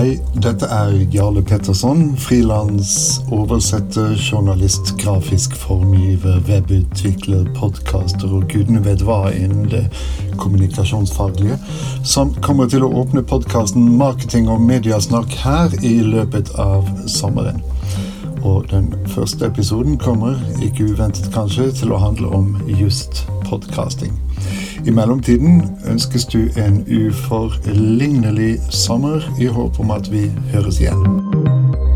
Dette er Jarle Petterson, frilansoversetter, journalist, grafisk formgiver, webutvikler, podkaster og gudene vet hva innen det kommunikasjonsfaglige, som kommer til å åpne podkasten Marketing og mediasnakk her i løpet av sommeren. Og den første episoden kommer, ikke uventet kanskje, til å handle om just podkasting. I mellomtiden ønskes du en uforlignelig sommer i håp om at vi høres igjen.